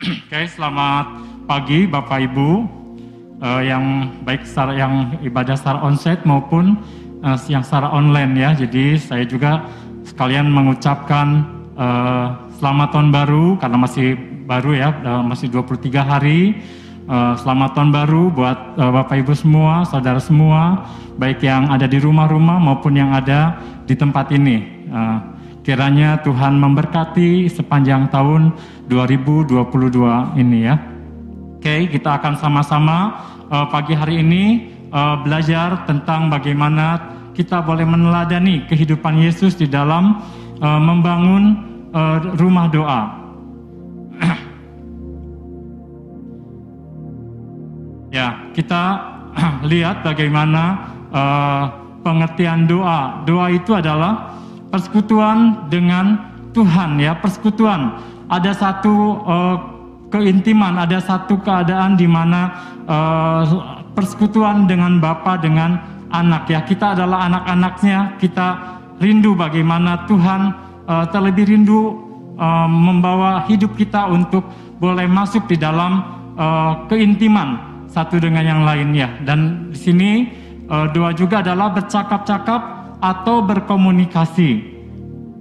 Oke, selamat pagi Bapak Ibu uh, yang baik secara yang ibadah secara onsite maupun uh, yang secara online ya. Jadi saya juga sekalian mengucapkan uh, selamat tahun baru karena masih baru ya, masih 23 hari. Uh, selamat tahun baru buat uh, Bapak Ibu semua, saudara semua, baik yang ada di rumah-rumah maupun yang ada di tempat ini. Uh, kiranya Tuhan memberkati sepanjang tahun 2022 ini ya. Oke, kita akan sama-sama uh, pagi hari ini uh, belajar tentang bagaimana kita boleh meneladani kehidupan Yesus di dalam uh, membangun uh, rumah doa. Ya, kita lihat bagaimana uh, pengertian doa. Doa itu adalah persekutuan dengan Tuhan ya, persekutuan. Ada satu uh, keintiman, ada satu keadaan di mana uh, persekutuan dengan Bapa dengan anak ya. Kita adalah anak-anaknya, kita rindu bagaimana Tuhan uh, terlebih rindu uh, membawa hidup kita untuk boleh masuk di dalam uh, keintiman satu dengan yang lainnya. Dan di sini uh, doa juga adalah bercakap-cakap atau berkomunikasi.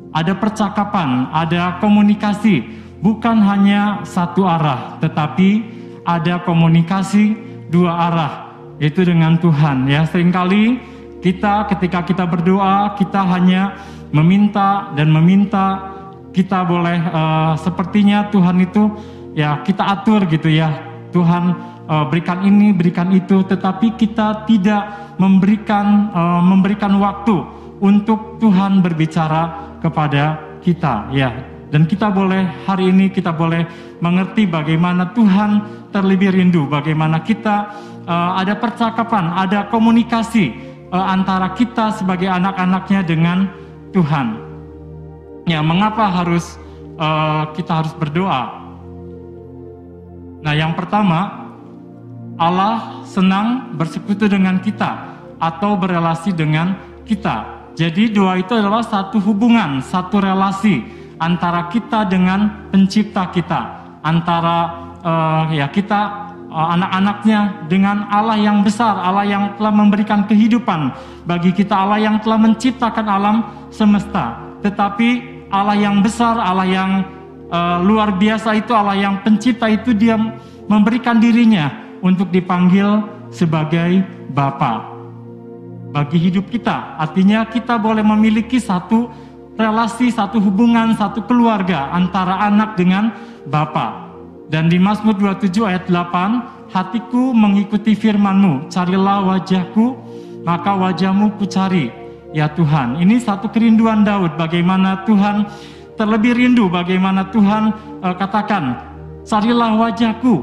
Ada percakapan, ada komunikasi, bukan hanya satu arah, tetapi ada komunikasi dua arah, yaitu dengan Tuhan. Ya, sering kali kita ketika kita berdoa, kita hanya meminta dan meminta. Kita boleh uh, sepertinya Tuhan itu ya kita atur gitu ya. Tuhan uh, berikan ini, berikan itu, tetapi kita tidak memberikan uh, memberikan waktu untuk Tuhan berbicara kepada kita, ya. Dan kita boleh hari ini kita boleh mengerti bagaimana Tuhan terlebih rindu, bagaimana kita uh, ada percakapan, ada komunikasi uh, antara kita sebagai anak-anaknya dengan Tuhan. Ya, mengapa harus uh, kita harus berdoa? Nah, yang pertama, Allah senang bersekutu dengan kita atau berelasi dengan kita. Jadi doa itu adalah satu hubungan, satu relasi antara kita dengan pencipta kita, antara uh, ya kita uh, anak-anaknya dengan Allah yang besar, Allah yang telah memberikan kehidupan bagi kita, Allah yang telah menciptakan alam semesta. Tetapi Allah yang besar, Allah yang uh, luar biasa itu, Allah yang pencipta itu dia memberikan dirinya untuk dipanggil sebagai Bapa bagi hidup kita. Artinya kita boleh memiliki satu relasi, satu hubungan, satu keluarga antara anak dengan Bapa. Dan di Mazmur 27 ayat 8, hatiku mengikuti firmanmu, carilah wajahku, maka wajahmu kucari, ya Tuhan. Ini satu kerinduan Daud, bagaimana Tuhan terlebih rindu, bagaimana Tuhan uh, katakan, carilah wajahku,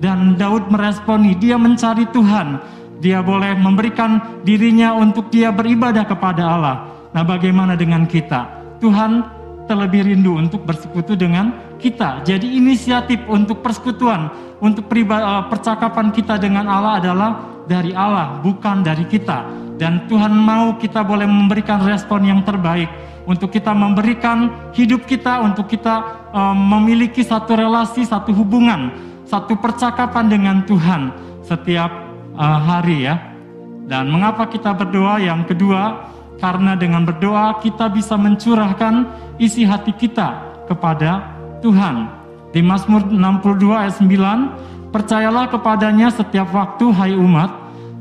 dan Daud meresponi, dia mencari Tuhan. Dia boleh memberikan dirinya untuk dia beribadah kepada Allah. Nah bagaimana dengan kita? Tuhan terlebih rindu untuk bersekutu dengan kita. Jadi inisiatif untuk persekutuan, untuk eh, percakapan kita dengan Allah adalah dari Allah, bukan dari kita. Dan Tuhan mau kita boleh memberikan respon yang terbaik untuk kita memberikan hidup kita, untuk kita um, memiliki satu relasi, satu hubungan satu percakapan dengan Tuhan setiap uh, hari ya. Dan mengapa kita berdoa? Yang kedua, karena dengan berdoa kita bisa mencurahkan isi hati kita kepada Tuhan. Di Mazmur 62 ayat 9, percayalah kepadanya setiap waktu hai umat,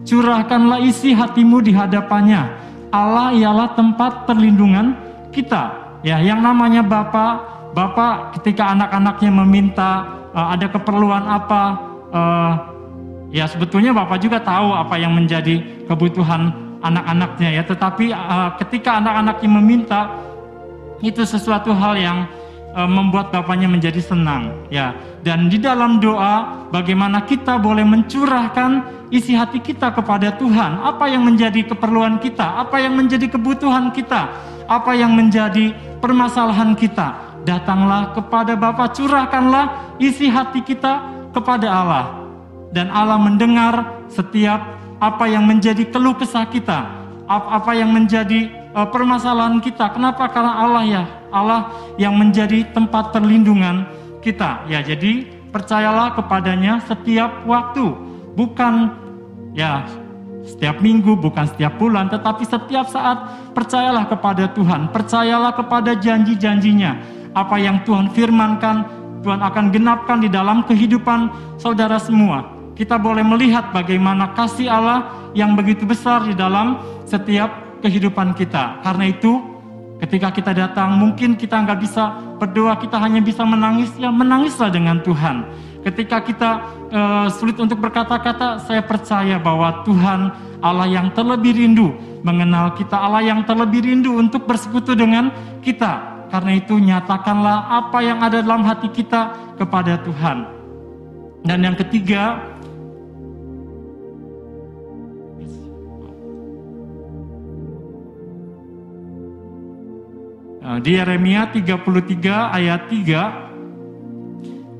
curahkanlah isi hatimu di hadapannya. Allah ialah tempat perlindungan kita. Ya, yang namanya Bapak, Bapak ketika anak-anaknya meminta uh, ada keperluan apa, uh, ya sebetulnya Bapak juga tahu apa yang menjadi kebutuhan anak-anaknya ya. Tetapi uh, ketika anak-anaknya meminta, itu sesuatu hal yang uh, membuat Bapaknya menjadi senang ya. Dan di dalam doa, bagaimana kita boleh mencurahkan isi hati kita kepada Tuhan. Apa yang menjadi keperluan kita, apa yang menjadi kebutuhan kita, apa yang menjadi permasalahan kita datanglah kepada Bapa, curahkanlah isi hati kita kepada Allah. Dan Allah mendengar setiap apa yang menjadi keluh kesah kita, apa yang menjadi uh, permasalahan kita. Kenapa? Karena Allah ya, Allah yang menjadi tempat perlindungan kita. Ya, jadi percayalah kepadanya setiap waktu, bukan ya setiap minggu, bukan setiap bulan, tetapi setiap saat percayalah kepada Tuhan, percayalah kepada janji-janjinya. Apa yang Tuhan firmankan, Tuhan akan genapkan di dalam kehidupan saudara semua. Kita boleh melihat bagaimana kasih Allah yang begitu besar di dalam setiap kehidupan kita. Karena itu, ketika kita datang, mungkin kita nggak bisa berdoa, kita hanya bisa menangis, ya menangislah dengan Tuhan. Ketika kita uh, sulit untuk berkata-kata, saya percaya bahwa Tuhan Allah yang terlebih rindu mengenal kita, Allah yang terlebih rindu untuk bersekutu dengan kita. Karena itu nyatakanlah apa yang ada dalam hati kita kepada Tuhan. Dan yang ketiga, di Yeremia 33 ayat 3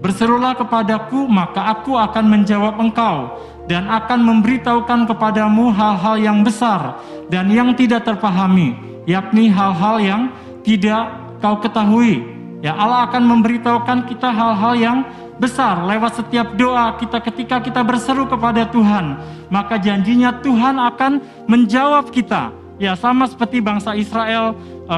Berserulah kepadaku, maka aku akan menjawab engkau dan akan memberitahukan kepadamu hal-hal yang besar dan yang tidak terpahami, yakni hal-hal yang tidak kau ketahui. Ya Allah akan memberitahukan kita hal-hal yang besar lewat setiap doa kita ketika kita berseru kepada Tuhan. Maka janjinya Tuhan akan menjawab kita. Ya sama seperti bangsa Israel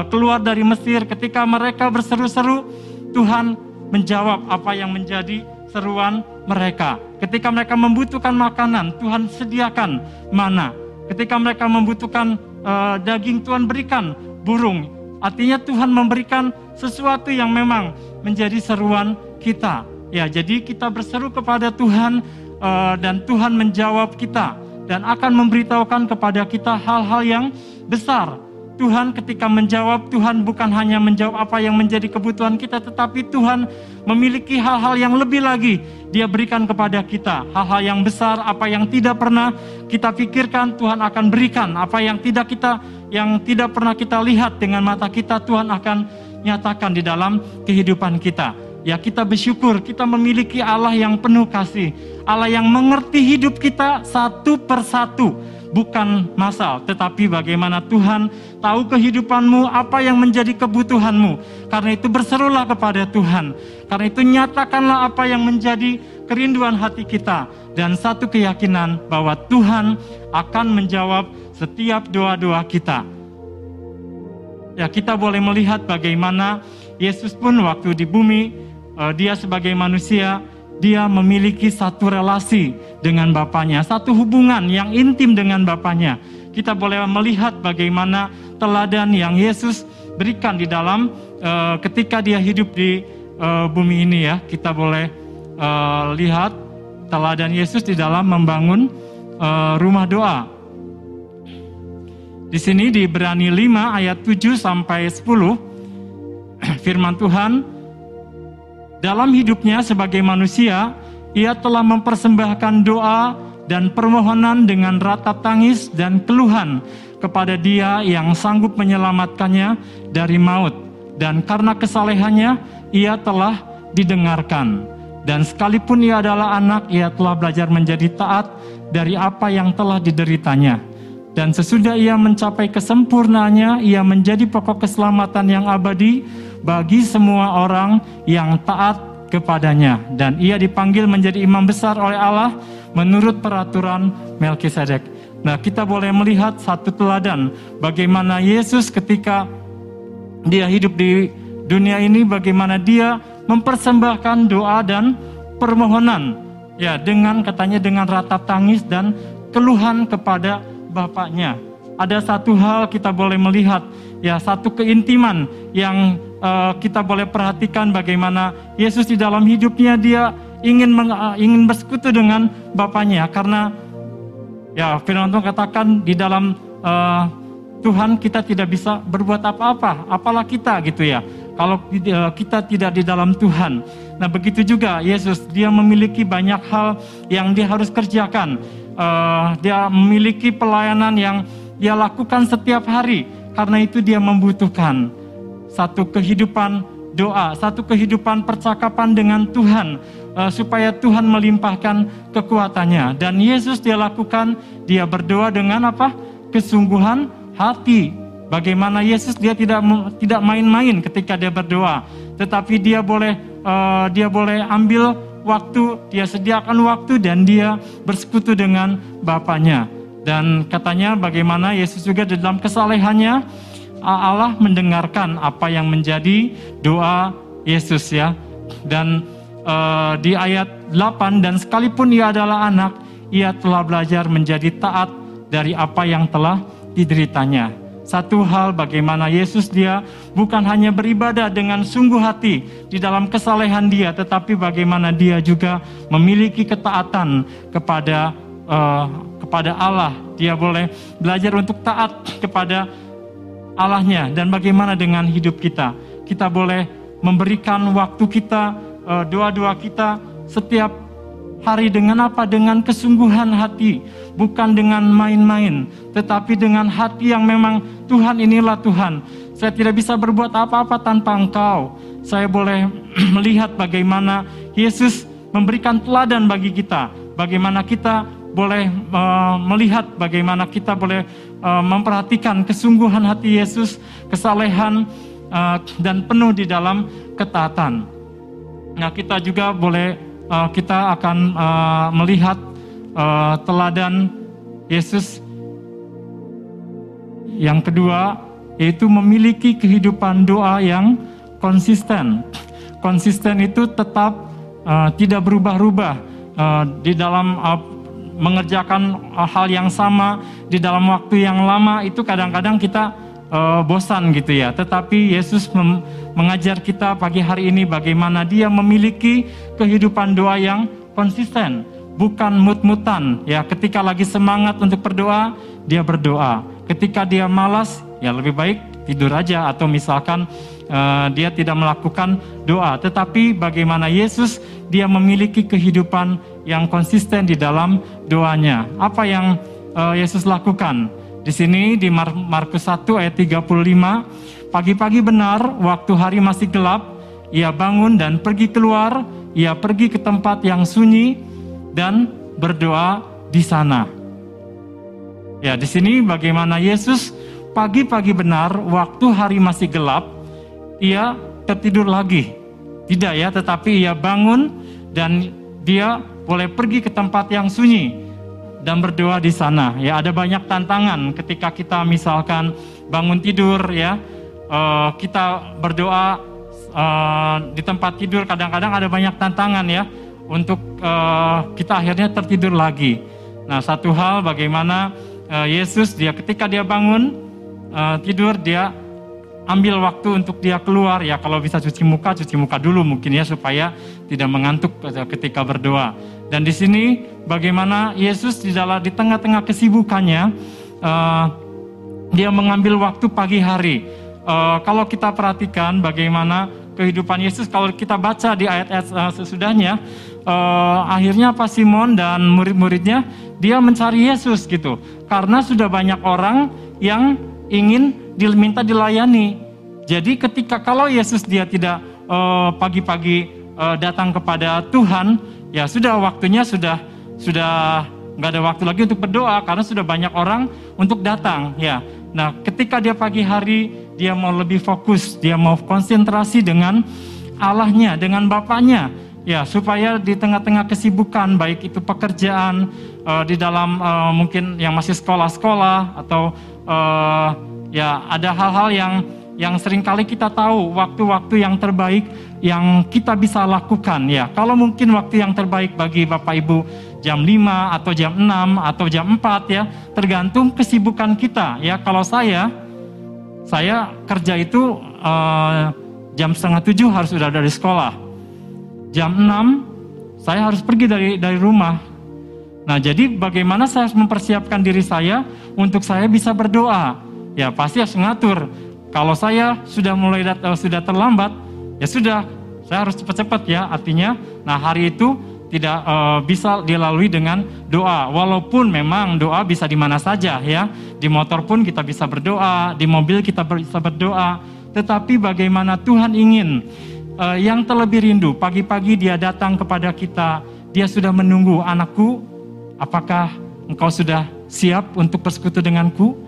keluar dari Mesir ketika mereka berseru-seru Tuhan menjawab apa yang menjadi seruan mereka. Ketika mereka membutuhkan makanan, Tuhan sediakan mana. Ketika mereka membutuhkan uh, daging, Tuhan berikan burung. Artinya Tuhan memberikan sesuatu yang memang menjadi seruan kita. Ya, jadi kita berseru kepada Tuhan uh, dan Tuhan menjawab kita dan akan memberitahukan kepada kita hal-hal yang besar Tuhan ketika menjawab, Tuhan bukan hanya menjawab apa yang menjadi kebutuhan kita, tetapi Tuhan memiliki hal-hal yang lebih lagi dia berikan kepada kita. Hal-hal yang besar, apa yang tidak pernah kita pikirkan, Tuhan akan berikan. Apa yang tidak kita yang tidak pernah kita lihat dengan mata kita, Tuhan akan nyatakan di dalam kehidupan kita. Ya kita bersyukur kita memiliki Allah yang penuh kasih. Allah yang mengerti hidup kita satu persatu bukan masal, tetapi bagaimana Tuhan tahu kehidupanmu, apa yang menjadi kebutuhanmu. Karena itu berserulah kepada Tuhan. Karena itu nyatakanlah apa yang menjadi kerinduan hati kita. Dan satu keyakinan bahwa Tuhan akan menjawab setiap doa-doa kita. Ya kita boleh melihat bagaimana Yesus pun waktu di bumi, eh, dia sebagai manusia, dia memiliki satu relasi dengan Bapaknya, satu hubungan yang intim dengan Bapaknya. Kita boleh melihat bagaimana teladan yang Yesus berikan di dalam uh, ketika dia hidup di uh, bumi ini ya. Kita boleh uh, lihat teladan Yesus di dalam membangun uh, rumah doa. Di sini di Berani 5 ayat 7 sampai 10 firman Tuhan dalam hidupnya sebagai manusia, ia telah mempersembahkan doa dan permohonan dengan ratap tangis dan keluhan kepada Dia yang sanggup menyelamatkannya dari maut. Dan karena kesalehannya, ia telah didengarkan. Dan sekalipun ia adalah anak, ia telah belajar menjadi taat dari apa yang telah dideritanya. Dan sesudah ia mencapai kesempurnaannya, ia menjadi pokok keselamatan yang abadi bagi semua orang yang taat kepadanya dan ia dipanggil menjadi imam besar oleh Allah menurut peraturan Melkisedek. Nah, kita boleh melihat satu teladan bagaimana Yesus ketika dia hidup di dunia ini bagaimana dia mempersembahkan doa dan permohonan ya dengan katanya dengan ratap tangis dan keluhan kepada Bapaknya. Ada satu hal kita boleh melihat ya satu keintiman yang uh, kita boleh perhatikan bagaimana Yesus di dalam hidupnya dia ingin meng, uh, ingin bersekutu dengan Bapaknya karena ya firman Tuhan katakan di dalam uh, Tuhan kita tidak bisa berbuat apa-apa, apalah kita gitu ya. Kalau kita tidak di dalam Tuhan. Nah begitu juga Yesus, dia memiliki banyak hal yang dia harus kerjakan. Uh, dia memiliki pelayanan yang dia lakukan setiap hari. Karena itu dia membutuhkan satu kehidupan doa, satu kehidupan percakapan dengan Tuhan uh, supaya Tuhan melimpahkan kekuatannya. Dan Yesus dia lakukan, dia berdoa dengan apa? Kesungguhan hati. Bagaimana Yesus dia tidak tidak main-main ketika dia berdoa, tetapi dia boleh uh, dia boleh ambil waktu, dia sediakan waktu dan dia bersekutu dengan Bapaknya. Dan katanya bagaimana Yesus juga di dalam kesalehannya Allah mendengarkan apa yang menjadi doa Yesus ya. Dan uh, di ayat 8 dan sekalipun ia adalah anak, ia telah belajar menjadi taat dari apa yang telah dideritanya. Satu hal bagaimana Yesus dia bukan hanya beribadah dengan sungguh hati di dalam kesalehan dia, tetapi bagaimana dia juga memiliki ketaatan kepada uh, kepada Allah. Dia boleh belajar untuk taat kepada Allahnya dan bagaimana dengan hidup kita. Kita boleh memberikan waktu kita, uh, doa-doa kita setiap hari dengan apa? Dengan kesungguhan hati, bukan dengan main-main, tetapi dengan hati yang memang Tuhan inilah Tuhan. Saya tidak bisa berbuat apa-apa tanpa Engkau. Saya boleh melihat bagaimana Yesus memberikan teladan bagi kita, bagaimana kita boleh uh, melihat bagaimana kita boleh uh, memperhatikan kesungguhan hati Yesus, kesalehan uh, dan penuh di dalam ketaatan. Nah, kita juga boleh uh, kita akan uh, melihat uh, teladan Yesus yang kedua yaitu memiliki kehidupan doa yang konsisten. Konsisten itu tetap uh, tidak berubah-ubah uh, di dalam uh, mengerjakan hal yang sama di dalam waktu yang lama itu kadang-kadang kita uh, bosan gitu ya. Tetapi Yesus mengajar kita pagi hari ini bagaimana dia memiliki kehidupan doa yang konsisten, bukan mut-mutan. Ya, ketika lagi semangat untuk berdoa, dia berdoa. Ketika dia malas, ya lebih baik tidur aja atau misalkan uh, dia tidak melakukan doa. Tetapi bagaimana Yesus dia memiliki kehidupan yang konsisten di dalam doanya. Apa yang uh, Yesus lakukan? Di sini di Markus 1 ayat 35, pagi-pagi benar waktu hari masih gelap, ia bangun dan pergi keluar, ia pergi ke tempat yang sunyi dan berdoa di sana. Ya, di sini bagaimana Yesus pagi-pagi benar waktu hari masih gelap, ia tertidur lagi. Tidak ya, tetapi ia bangun dan dia boleh pergi ke tempat yang sunyi dan berdoa di sana. Ya, ada banyak tantangan ketika kita misalkan bangun tidur ya, uh, kita berdoa uh, di tempat tidur kadang-kadang ada banyak tantangan ya untuk uh, kita akhirnya tertidur lagi. Nah, satu hal bagaimana uh, Yesus dia ketika dia bangun uh, tidur dia ambil waktu untuk dia keluar ya kalau bisa cuci muka cuci muka dulu mungkin ya supaya tidak mengantuk ketika berdoa. Dan di sini bagaimana Yesus di dalam di tengah-tengah kesibukannya uh, dia mengambil waktu pagi hari. Uh, kalau kita perhatikan bagaimana kehidupan Yesus kalau kita baca di ayat-ayat uh, sesudahnya uh, akhirnya Pak Simon dan murid-muridnya dia mencari Yesus gitu karena sudah banyak orang yang ingin diminta dilayani jadi ketika kalau Yesus dia tidak uh, pagi-pagi uh, datang kepada Tuhan ya sudah waktunya sudah sudah nggak ada waktu lagi untuk berdoa karena sudah banyak orang untuk datang ya nah ketika dia pagi hari dia mau lebih fokus, dia mau konsentrasi dengan Allahnya, dengan Bapaknya. Ya, supaya di tengah-tengah kesibukan, baik itu pekerjaan, uh, di dalam uh, mungkin yang masih sekolah-sekolah, atau uh, ya ada hal-hal yang yang sering kali kita tahu waktu-waktu yang terbaik yang kita bisa lakukan ya. Kalau mungkin waktu yang terbaik bagi Bapak Ibu jam 5 atau jam 6 atau jam 4 ya, tergantung kesibukan kita ya. Kalau saya saya kerja itu uh, jam setengah tujuh harus sudah dari sekolah. Jam enam saya harus pergi dari dari rumah. Nah jadi bagaimana saya harus mempersiapkan diri saya untuk saya bisa berdoa? Ya pasti harus ngatur. Kalau saya sudah mulai dat- uh, sudah terlambat, ya sudah saya harus cepat-cepat ya. Artinya, nah hari itu tidak uh, bisa dilalui dengan doa. Walaupun memang doa bisa di mana saja ya. Di motor pun kita bisa berdoa, di mobil kita bisa berdoa. Tetapi bagaimana Tuhan ingin uh, yang terlebih rindu pagi-pagi dia datang kepada kita, dia sudah menunggu anakku, apakah engkau sudah siap untuk bersekutu denganku?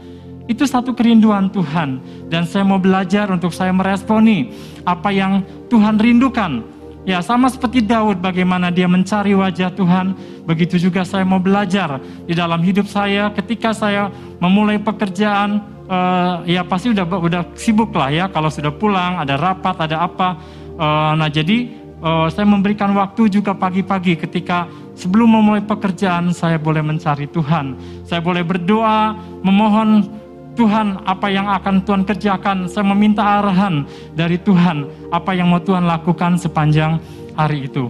Itu satu kerinduan Tuhan dan saya mau belajar untuk saya meresponi apa yang Tuhan rindukan Ya sama seperti Daud bagaimana dia mencari wajah Tuhan, begitu juga saya mau belajar di dalam hidup saya ketika saya memulai pekerjaan uh, ya pasti udah udah sibuk lah ya kalau sudah pulang ada rapat ada apa. Uh, nah jadi uh, saya memberikan waktu juga pagi-pagi ketika sebelum memulai pekerjaan saya boleh mencari Tuhan. Saya boleh berdoa, memohon Tuhan apa yang akan Tuhan kerjakan. Saya meminta arahan dari Tuhan apa yang mau Tuhan lakukan sepanjang hari itu.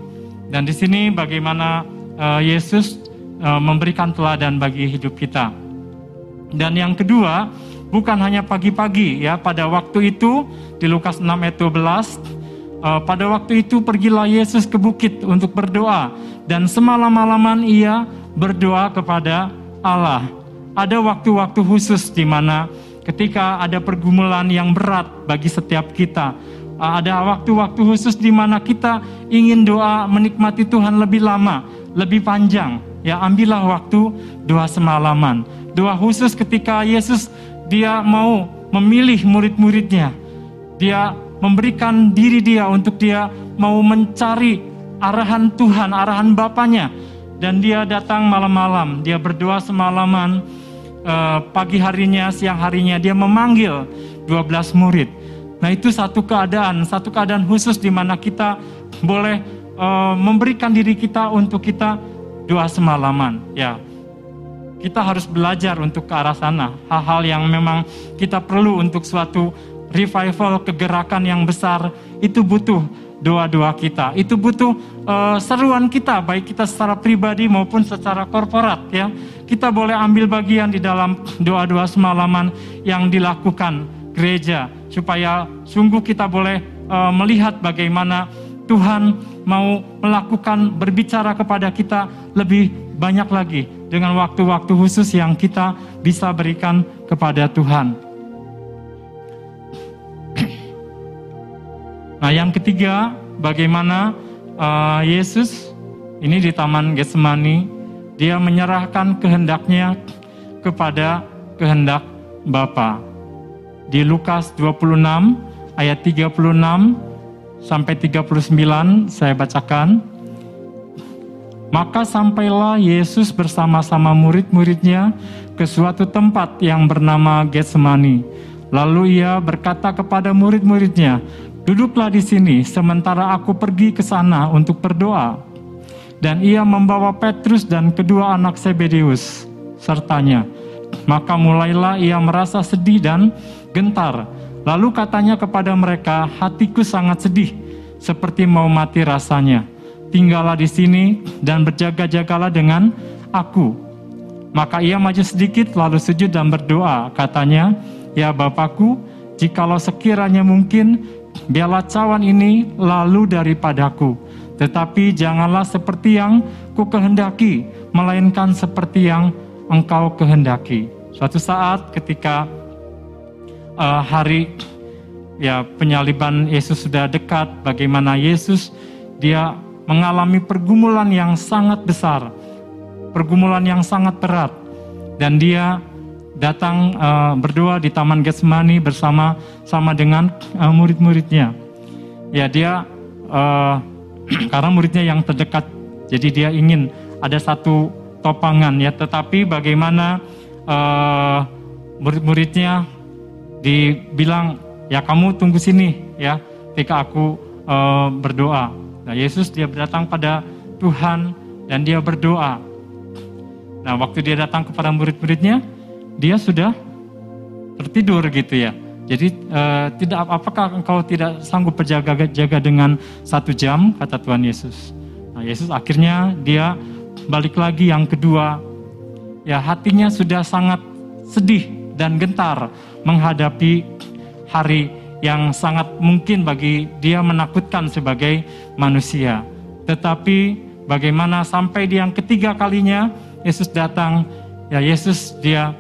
Dan di sini bagaimana uh, Yesus uh, memberikan teladan bagi hidup kita. Dan yang kedua, bukan hanya pagi-pagi ya, pada waktu itu di Lukas 6 ayat 12 uh, pada waktu itu pergilah Yesus ke bukit untuk berdoa dan semalam-malaman ia berdoa kepada Allah ada waktu-waktu khusus di mana ketika ada pergumulan yang berat bagi setiap kita. Ada waktu-waktu khusus di mana kita ingin doa menikmati Tuhan lebih lama, lebih panjang. Ya, ambillah waktu doa semalaman. Doa khusus ketika Yesus dia mau memilih murid-muridnya. Dia memberikan diri dia untuk dia mau mencari arahan Tuhan, arahan Bapaknya. Dan dia datang malam-malam, dia berdoa semalaman, uh, pagi harinya, siang harinya dia memanggil 12 murid. Nah itu satu keadaan, satu keadaan khusus di mana kita boleh uh, memberikan diri kita untuk kita doa semalaman. Ya, kita harus belajar untuk ke arah sana. Hal-hal yang memang kita perlu untuk suatu revival kegerakan yang besar itu butuh doa-doa kita. Itu butuh uh, seruan kita, baik kita secara pribadi maupun secara korporat ya. Kita boleh ambil bagian di dalam doa-doa semalaman yang dilakukan gereja supaya sungguh kita boleh uh, melihat bagaimana Tuhan mau melakukan berbicara kepada kita lebih banyak lagi dengan waktu-waktu khusus yang kita bisa berikan kepada Tuhan. Nah, yang ketiga, bagaimana uh, Yesus ini di Taman Getsemani, dia menyerahkan kehendaknya kepada kehendak Bapa. Di Lukas 26 ayat 36 sampai 39 saya bacakan. Maka sampailah Yesus bersama-sama murid-muridnya ke suatu tempat yang bernama Getsemani. Lalu ia berkata kepada murid-muridnya, Duduklah di sini sementara aku pergi ke sana untuk berdoa. Dan ia membawa Petrus dan kedua anak Sebedeus sertanya. Maka mulailah ia merasa sedih dan gentar. Lalu katanya kepada mereka, hatiku sangat sedih, seperti mau mati rasanya. Tinggallah di sini dan berjaga-jagalah dengan aku. Maka ia maju sedikit lalu sujud dan berdoa. Katanya, ya Bapakku, jikalau sekiranya mungkin biarlah cawan ini lalu daripadaku. Tetapi janganlah seperti yang ku kehendaki, melainkan seperti yang engkau kehendaki. Suatu saat ketika uh, hari ya penyaliban Yesus sudah dekat, bagaimana Yesus dia mengalami pergumulan yang sangat besar, pergumulan yang sangat berat, dan dia datang uh, berdoa di Taman Getsemani bersama sama dengan uh, murid-muridnya. Ya dia uh, karena muridnya yang terdekat, jadi dia ingin ada satu topangan ya. Tetapi bagaimana uh, murid-muridnya dibilang ya kamu tunggu sini ya, ketika aku uh, berdoa. Nah Yesus dia datang pada Tuhan dan dia berdoa. Nah waktu dia datang kepada murid-muridnya, dia sudah tertidur gitu ya. Jadi uh, tidak apakah engkau tidak sanggup berjaga-jaga dengan satu jam kata Tuhan Yesus. Nah, Yesus akhirnya dia balik lagi yang kedua. Ya hatinya sudah sangat sedih dan gentar menghadapi hari yang sangat mungkin bagi dia menakutkan sebagai manusia. Tetapi bagaimana sampai di yang ketiga kalinya Yesus datang, ya Yesus dia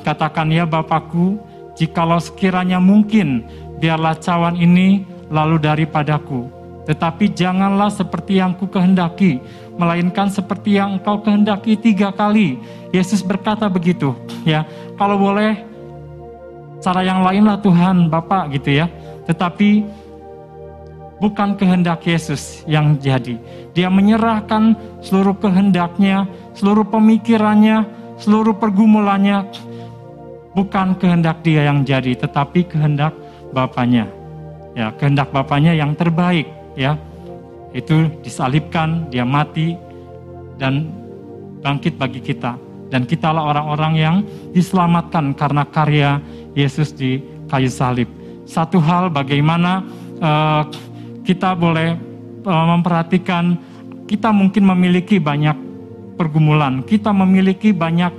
Katakan ya Bapakku, jikalau sekiranya mungkin, biarlah cawan ini lalu daripadaku. Tetapi janganlah seperti yang ku kehendaki, melainkan seperti yang engkau kehendaki tiga kali. Yesus berkata begitu, ya. Kalau boleh, cara yang lainlah Tuhan, Bapak gitu ya. Tetapi bukan kehendak Yesus yang jadi. Dia menyerahkan seluruh kehendaknya, seluruh pemikirannya, seluruh pergumulannya, bukan kehendak dia yang jadi, tetapi kehendak Bapaknya. Ya, kehendak Bapaknya yang terbaik, ya. Itu disalibkan, dia mati dan bangkit bagi kita. Dan kitalah orang-orang yang diselamatkan karena karya Yesus di kayu salib. Satu hal bagaimana uh, kita boleh uh, memperhatikan kita mungkin memiliki banyak pergumulan, kita memiliki banyak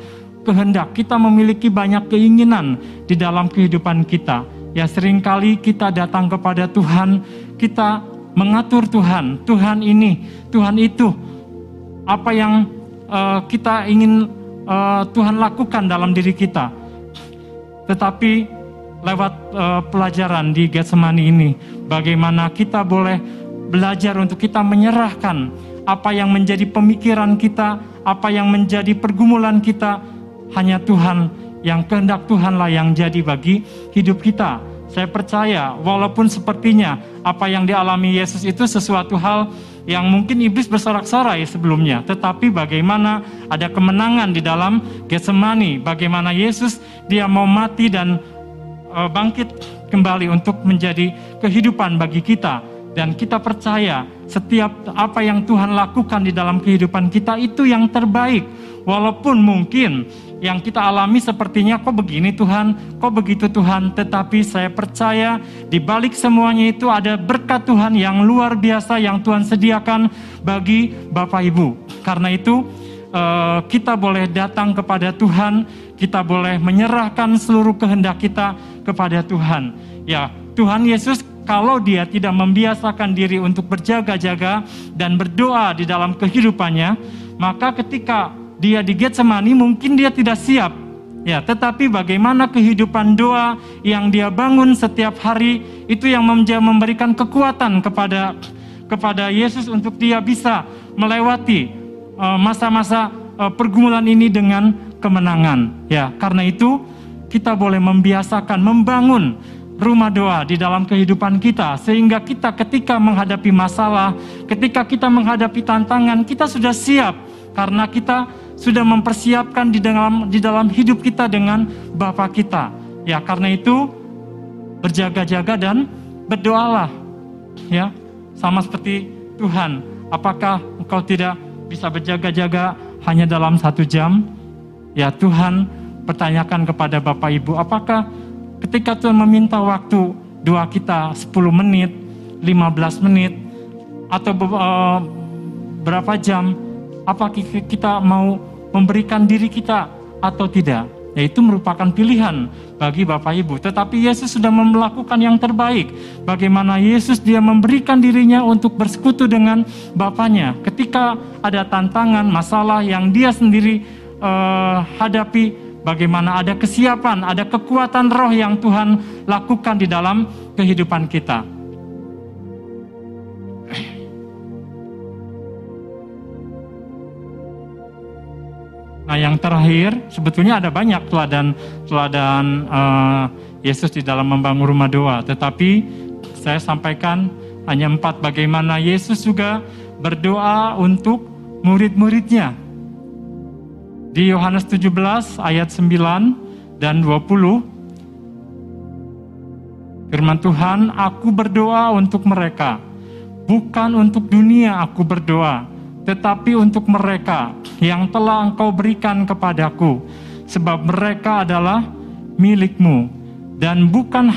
kehendak, kita memiliki banyak keinginan di dalam kehidupan kita. Ya sering kali kita datang kepada Tuhan, kita mengatur Tuhan, Tuhan ini, Tuhan itu, apa yang uh, kita ingin uh, Tuhan lakukan dalam diri kita. Tetapi lewat uh, pelajaran di Getsemani ini, bagaimana kita boleh belajar untuk kita menyerahkan apa yang menjadi pemikiran kita, apa yang menjadi pergumulan kita, hanya Tuhan yang kehendak Tuhanlah yang jadi bagi hidup kita. Saya percaya, walaupun sepertinya apa yang dialami Yesus itu sesuatu hal yang mungkin iblis bersorak-sorai sebelumnya, tetapi bagaimana ada kemenangan di dalam Getsemani, bagaimana Yesus dia mau mati dan uh, bangkit kembali untuk menjadi kehidupan bagi kita. Dan kita percaya setiap apa yang Tuhan lakukan di dalam kehidupan kita itu yang terbaik walaupun mungkin yang kita alami sepertinya kok begini Tuhan, kok begitu Tuhan, tetapi saya percaya di balik semuanya itu ada berkat Tuhan yang luar biasa yang Tuhan sediakan bagi Bapak Ibu. Karena itu eh, kita boleh datang kepada Tuhan, kita boleh menyerahkan seluruh kehendak kita kepada Tuhan. Ya, Tuhan Yesus kalau dia tidak membiasakan diri untuk berjaga-jaga dan berdoa di dalam kehidupannya, maka ketika dia di Getsemani mungkin dia tidak siap. Ya, tetapi bagaimana kehidupan doa yang dia bangun setiap hari itu yang memberikan kekuatan kepada kepada Yesus untuk dia bisa melewati eh, masa-masa uh, pergumulan ini dengan kemenangan. Ya, karena itu kita boleh membiasakan membangun rumah doa di dalam kehidupan kita sehingga kita ketika menghadapi masalah, ketika kita menghadapi tantangan, kita sudah siap karena kita sudah mempersiapkan di dalam di dalam hidup kita dengan Bapa kita. Ya, karena itu berjaga-jaga dan berdoalah. Ya, sama seperti Tuhan. Apakah engkau tidak bisa berjaga-jaga hanya dalam satu jam? Ya, Tuhan pertanyakan kepada Bapak Ibu, apakah ketika Tuhan meminta waktu doa kita 10 menit, 15 menit, atau uh, berapa jam, apa kita mau memberikan diri kita atau tidak. Yaitu merupakan pilihan bagi Bapak Ibu. Tetapi Yesus sudah melakukan yang terbaik. Bagaimana Yesus dia memberikan dirinya untuk bersekutu dengan Bapaknya. Ketika ada tantangan, masalah yang dia sendiri uh, hadapi, bagaimana ada kesiapan, ada kekuatan roh yang Tuhan lakukan di dalam kehidupan kita. Nah, yang terakhir sebetulnya ada banyak teladan teladan uh, Yesus di dalam membangun rumah doa, tetapi saya sampaikan hanya empat bagaimana Yesus juga berdoa untuk murid-muridnya. Di Yohanes 17 ayat 9 dan 20 Firman Tuhan, aku berdoa untuk mereka, bukan untuk dunia aku berdoa, tetapi untuk mereka yang telah engkau berikan kepadaku, sebab mereka adalah milikmu. Dan bukan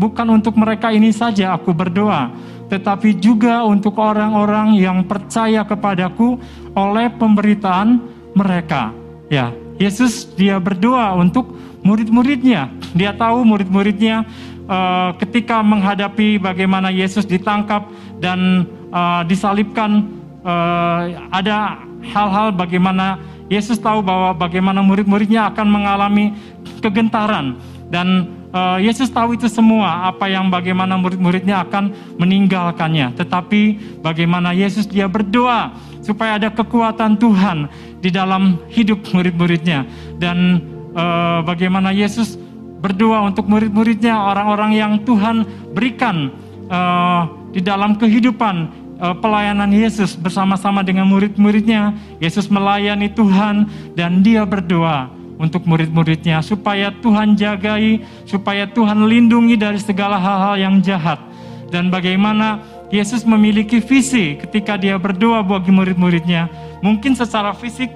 bukan untuk mereka ini saja aku berdoa, tetapi juga untuk orang-orang yang percaya kepadaku oleh pemberitaan mereka. Ya, Yesus dia berdoa untuk murid-muridnya. Dia tahu murid-muridnya uh, ketika menghadapi bagaimana Yesus ditangkap dan uh, disalibkan uh, ada hal-hal bagaimana Yesus tahu bahwa bagaimana murid-muridnya akan mengalami kegentaran. Dan uh, Yesus tahu itu semua apa yang bagaimana murid-muridnya akan meninggalkannya. Tetapi bagaimana Yesus dia berdoa supaya ada kekuatan Tuhan di dalam hidup murid-muridnya. Dan uh, bagaimana Yesus berdoa untuk murid-muridnya orang-orang yang Tuhan berikan uh, di dalam kehidupan pelayanan Yesus bersama-sama dengan murid-muridnya. Yesus melayani Tuhan dan dia berdoa untuk murid-muridnya supaya Tuhan jagai, supaya Tuhan lindungi dari segala hal-hal yang jahat. Dan bagaimana Yesus memiliki visi ketika dia berdoa bagi murid-muridnya. Mungkin secara fisik,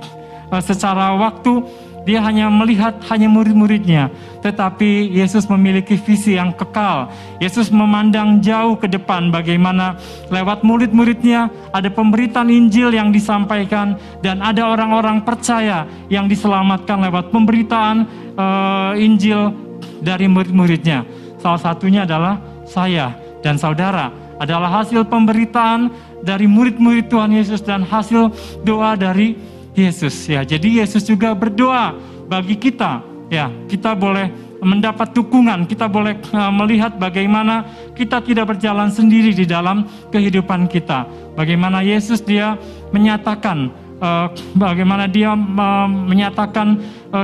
uh, secara waktu, dia hanya melihat hanya murid-muridnya, tetapi Yesus memiliki visi yang kekal. Yesus memandang jauh ke depan bagaimana lewat murid-muridnya ada pemberitaan Injil yang disampaikan dan ada orang-orang percaya yang diselamatkan lewat pemberitaan uh, Injil dari murid-muridnya. Salah satunya adalah saya dan saudara adalah hasil pemberitaan dari murid-murid Tuhan Yesus dan hasil doa dari Yesus ya. Jadi Yesus juga berdoa bagi kita ya. Kita boleh mendapat dukungan, kita boleh uh, melihat bagaimana kita tidak berjalan sendiri di dalam kehidupan kita. Bagaimana Yesus dia menyatakan uh, bagaimana dia uh, menyatakan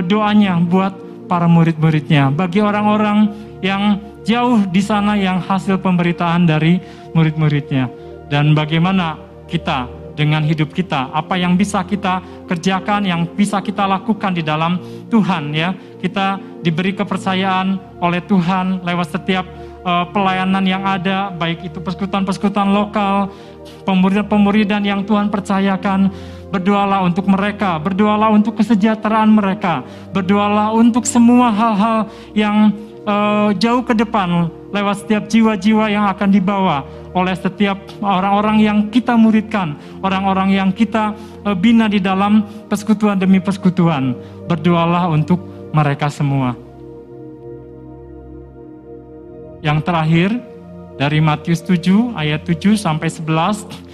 doanya buat para murid-muridnya. Bagi orang-orang yang jauh di sana yang hasil pemberitaan dari murid-muridnya. Dan bagaimana kita dengan hidup kita, apa yang bisa kita kerjakan, yang bisa kita lakukan di dalam Tuhan ya. Kita diberi kepercayaan oleh Tuhan lewat setiap uh, pelayanan yang ada, baik itu persekutuan-persekutuan lokal, pemuridan-pemuridan yang Tuhan percayakan. Berdoalah untuk mereka, berdoalah untuk kesejahteraan mereka, berdoalah untuk semua hal-hal yang uh, jauh ke depan lewat setiap jiwa-jiwa yang akan dibawa oleh setiap orang-orang yang kita muridkan, orang-orang yang kita eh, bina di dalam persekutuan demi persekutuan. Berdoalah untuk mereka semua. Yang terakhir dari Matius 7 ayat 7 sampai 11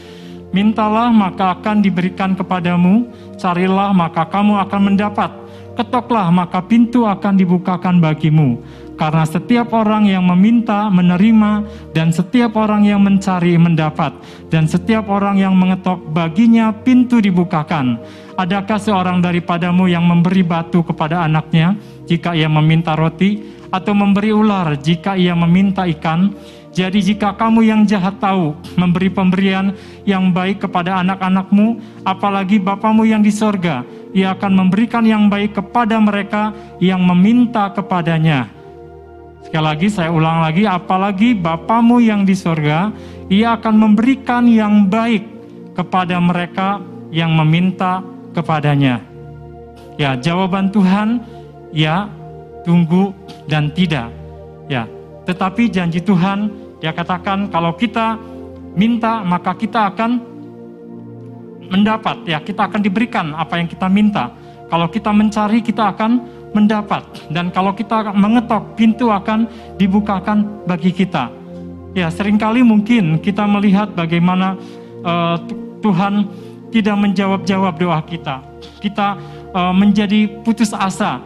Mintalah maka akan diberikan kepadamu, carilah maka kamu akan mendapat, ketoklah maka pintu akan dibukakan bagimu. Karena setiap orang yang meminta menerima dan setiap orang yang mencari mendapat dan setiap orang yang mengetok baginya pintu dibukakan. Adakah seorang daripadamu yang memberi batu kepada anaknya jika ia meminta roti atau memberi ular jika ia meminta ikan? Jadi jika kamu yang jahat tahu memberi pemberian yang baik kepada anak-anakmu, apalagi Bapamu yang di sorga, ia akan memberikan yang baik kepada mereka yang meminta kepadanya. Sekali lagi saya ulang lagi, apalagi Bapamu yang di sorga, ia akan memberikan yang baik kepada mereka yang meminta kepadanya. Ya, jawaban Tuhan, ya, tunggu dan tidak. Ya, tetapi janji Tuhan, dia katakan kalau kita minta, maka kita akan mendapat. Ya, kita akan diberikan apa yang kita minta. Kalau kita mencari, kita akan mendapat dan kalau kita mengetok pintu akan dibukakan bagi kita. Ya, sering kali mungkin kita melihat bagaimana uh, Tuhan tidak menjawab-jawab doa kita. Kita uh, menjadi putus asa.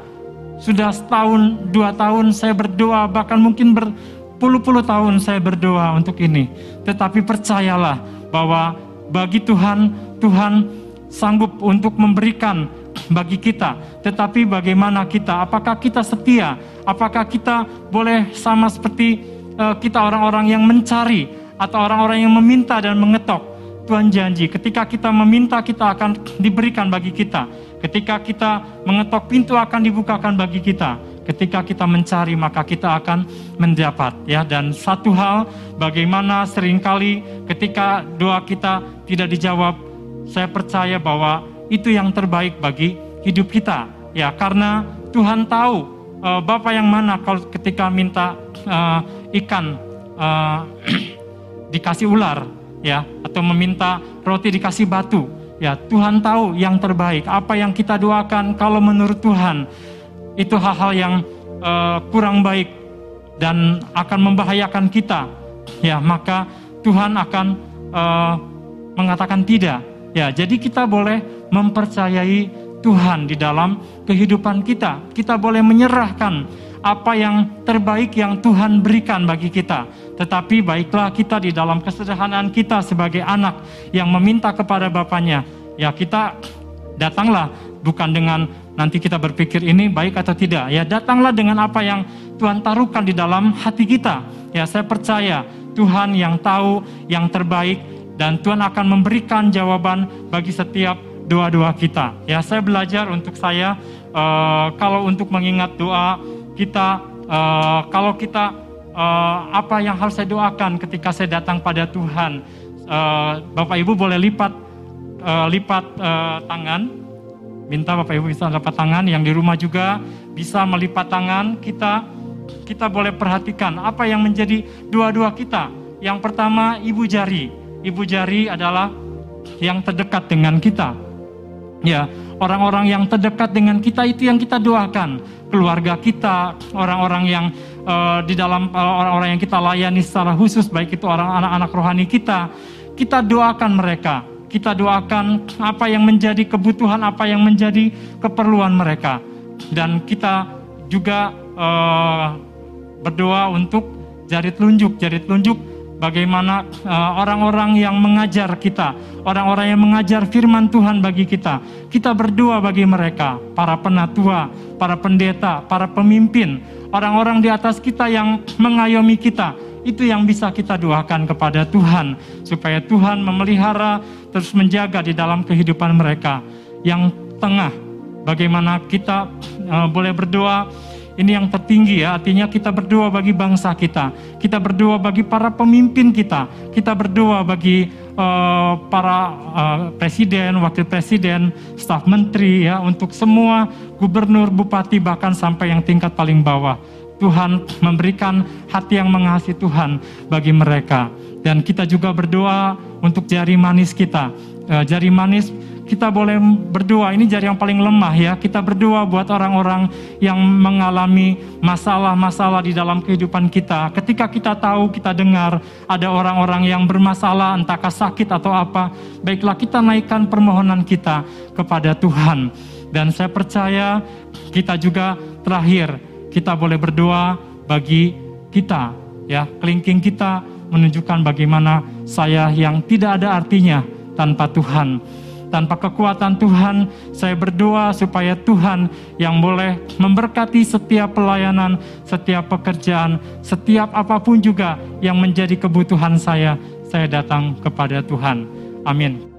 Sudah setahun, dua tahun saya berdoa, bahkan mungkin berpuluh-puluh tahun saya berdoa untuk ini. Tetapi percayalah bahwa bagi Tuhan, Tuhan sanggup untuk memberikan bagi kita, tetapi bagaimana kita? Apakah kita setia? Apakah kita boleh sama seperti uh, kita orang-orang yang mencari atau orang-orang yang meminta dan mengetok? Tuhan janji, ketika kita meminta, kita akan diberikan bagi kita. Ketika kita mengetok pintu akan dibukakan bagi kita. Ketika kita mencari, maka kita akan mendapat. Ya, dan satu hal, bagaimana sering kali ketika doa kita tidak dijawab, saya percaya bahwa itu yang terbaik bagi hidup kita. Ya, karena Tuhan tahu uh, Bapak yang mana kalau ketika minta uh, ikan uh, dikasih ular, ya, atau meminta roti dikasih batu. Ya, Tuhan tahu yang terbaik. Apa yang kita doakan kalau menurut Tuhan itu hal-hal yang uh, kurang baik dan akan membahayakan kita. Ya, maka Tuhan akan uh, mengatakan tidak. Ya, jadi kita boleh mempercayai Tuhan di dalam kehidupan kita. Kita boleh menyerahkan apa yang terbaik yang Tuhan berikan bagi kita. Tetapi baiklah kita di dalam kesederhanaan kita sebagai anak yang meminta kepada Bapaknya. Ya kita datanglah bukan dengan nanti kita berpikir ini baik atau tidak. Ya datanglah dengan apa yang Tuhan taruhkan di dalam hati kita. Ya saya percaya Tuhan yang tahu yang terbaik dan Tuhan akan memberikan jawaban bagi setiap doa-doa kita. Ya, saya belajar untuk saya uh, kalau untuk mengingat doa kita uh, kalau kita uh, apa yang harus saya doakan ketika saya datang pada Tuhan. Uh, Bapak Ibu boleh lipat uh, lipat uh, tangan. Minta Bapak Ibu bisa lipat tangan yang di rumah juga bisa melipat tangan. Kita kita boleh perhatikan apa yang menjadi doa-doa kita. Yang pertama ibu jari. Ibu jari adalah yang terdekat dengan kita. Ya, orang-orang yang terdekat dengan kita itu yang kita doakan. Keluarga kita, orang-orang yang uh, di dalam orang orang-orang yang kita layani secara khusus, baik itu orang anak-anak rohani kita, kita doakan mereka. Kita doakan apa yang menjadi kebutuhan, apa yang menjadi keperluan mereka. Dan kita juga uh, berdoa untuk jari telunjuk, jari telunjuk bagaimana eh, orang-orang yang mengajar kita, orang-orang yang mengajar firman Tuhan bagi kita. Kita berdoa bagi mereka, para penatua, para pendeta, para pemimpin, orang-orang di atas kita yang mengayomi kita. Itu yang bisa kita doakan kepada Tuhan, supaya Tuhan memelihara, terus menjaga di dalam kehidupan mereka. Yang tengah, bagaimana kita uh, boleh berdoa ini yang tertinggi ya, artinya kita berdoa bagi bangsa kita. Kita berdoa bagi para pemimpin kita. Kita berdoa bagi uh, para uh, presiden, wakil presiden, staf menteri ya, untuk semua gubernur, bupati bahkan sampai yang tingkat paling bawah. Tuhan memberikan hati yang mengasihi Tuhan bagi mereka. Dan kita juga berdoa untuk jari manis kita. Uh, jari manis kita boleh berdoa, ini jari yang paling lemah ya. Kita berdoa buat orang-orang yang mengalami masalah-masalah di dalam kehidupan kita. Ketika kita tahu, kita dengar ada orang-orang yang bermasalah, entahkah sakit atau apa, baiklah kita naikkan permohonan kita kepada Tuhan. Dan saya percaya kita juga terakhir, kita boleh berdoa bagi kita, ya, kelingking kita menunjukkan bagaimana saya yang tidak ada artinya tanpa Tuhan tanpa kekuatan Tuhan, saya berdoa supaya Tuhan yang boleh memberkati setiap pelayanan, setiap pekerjaan, setiap apa pun juga yang menjadi kebutuhan saya, saya datang kepada Tuhan. Amin.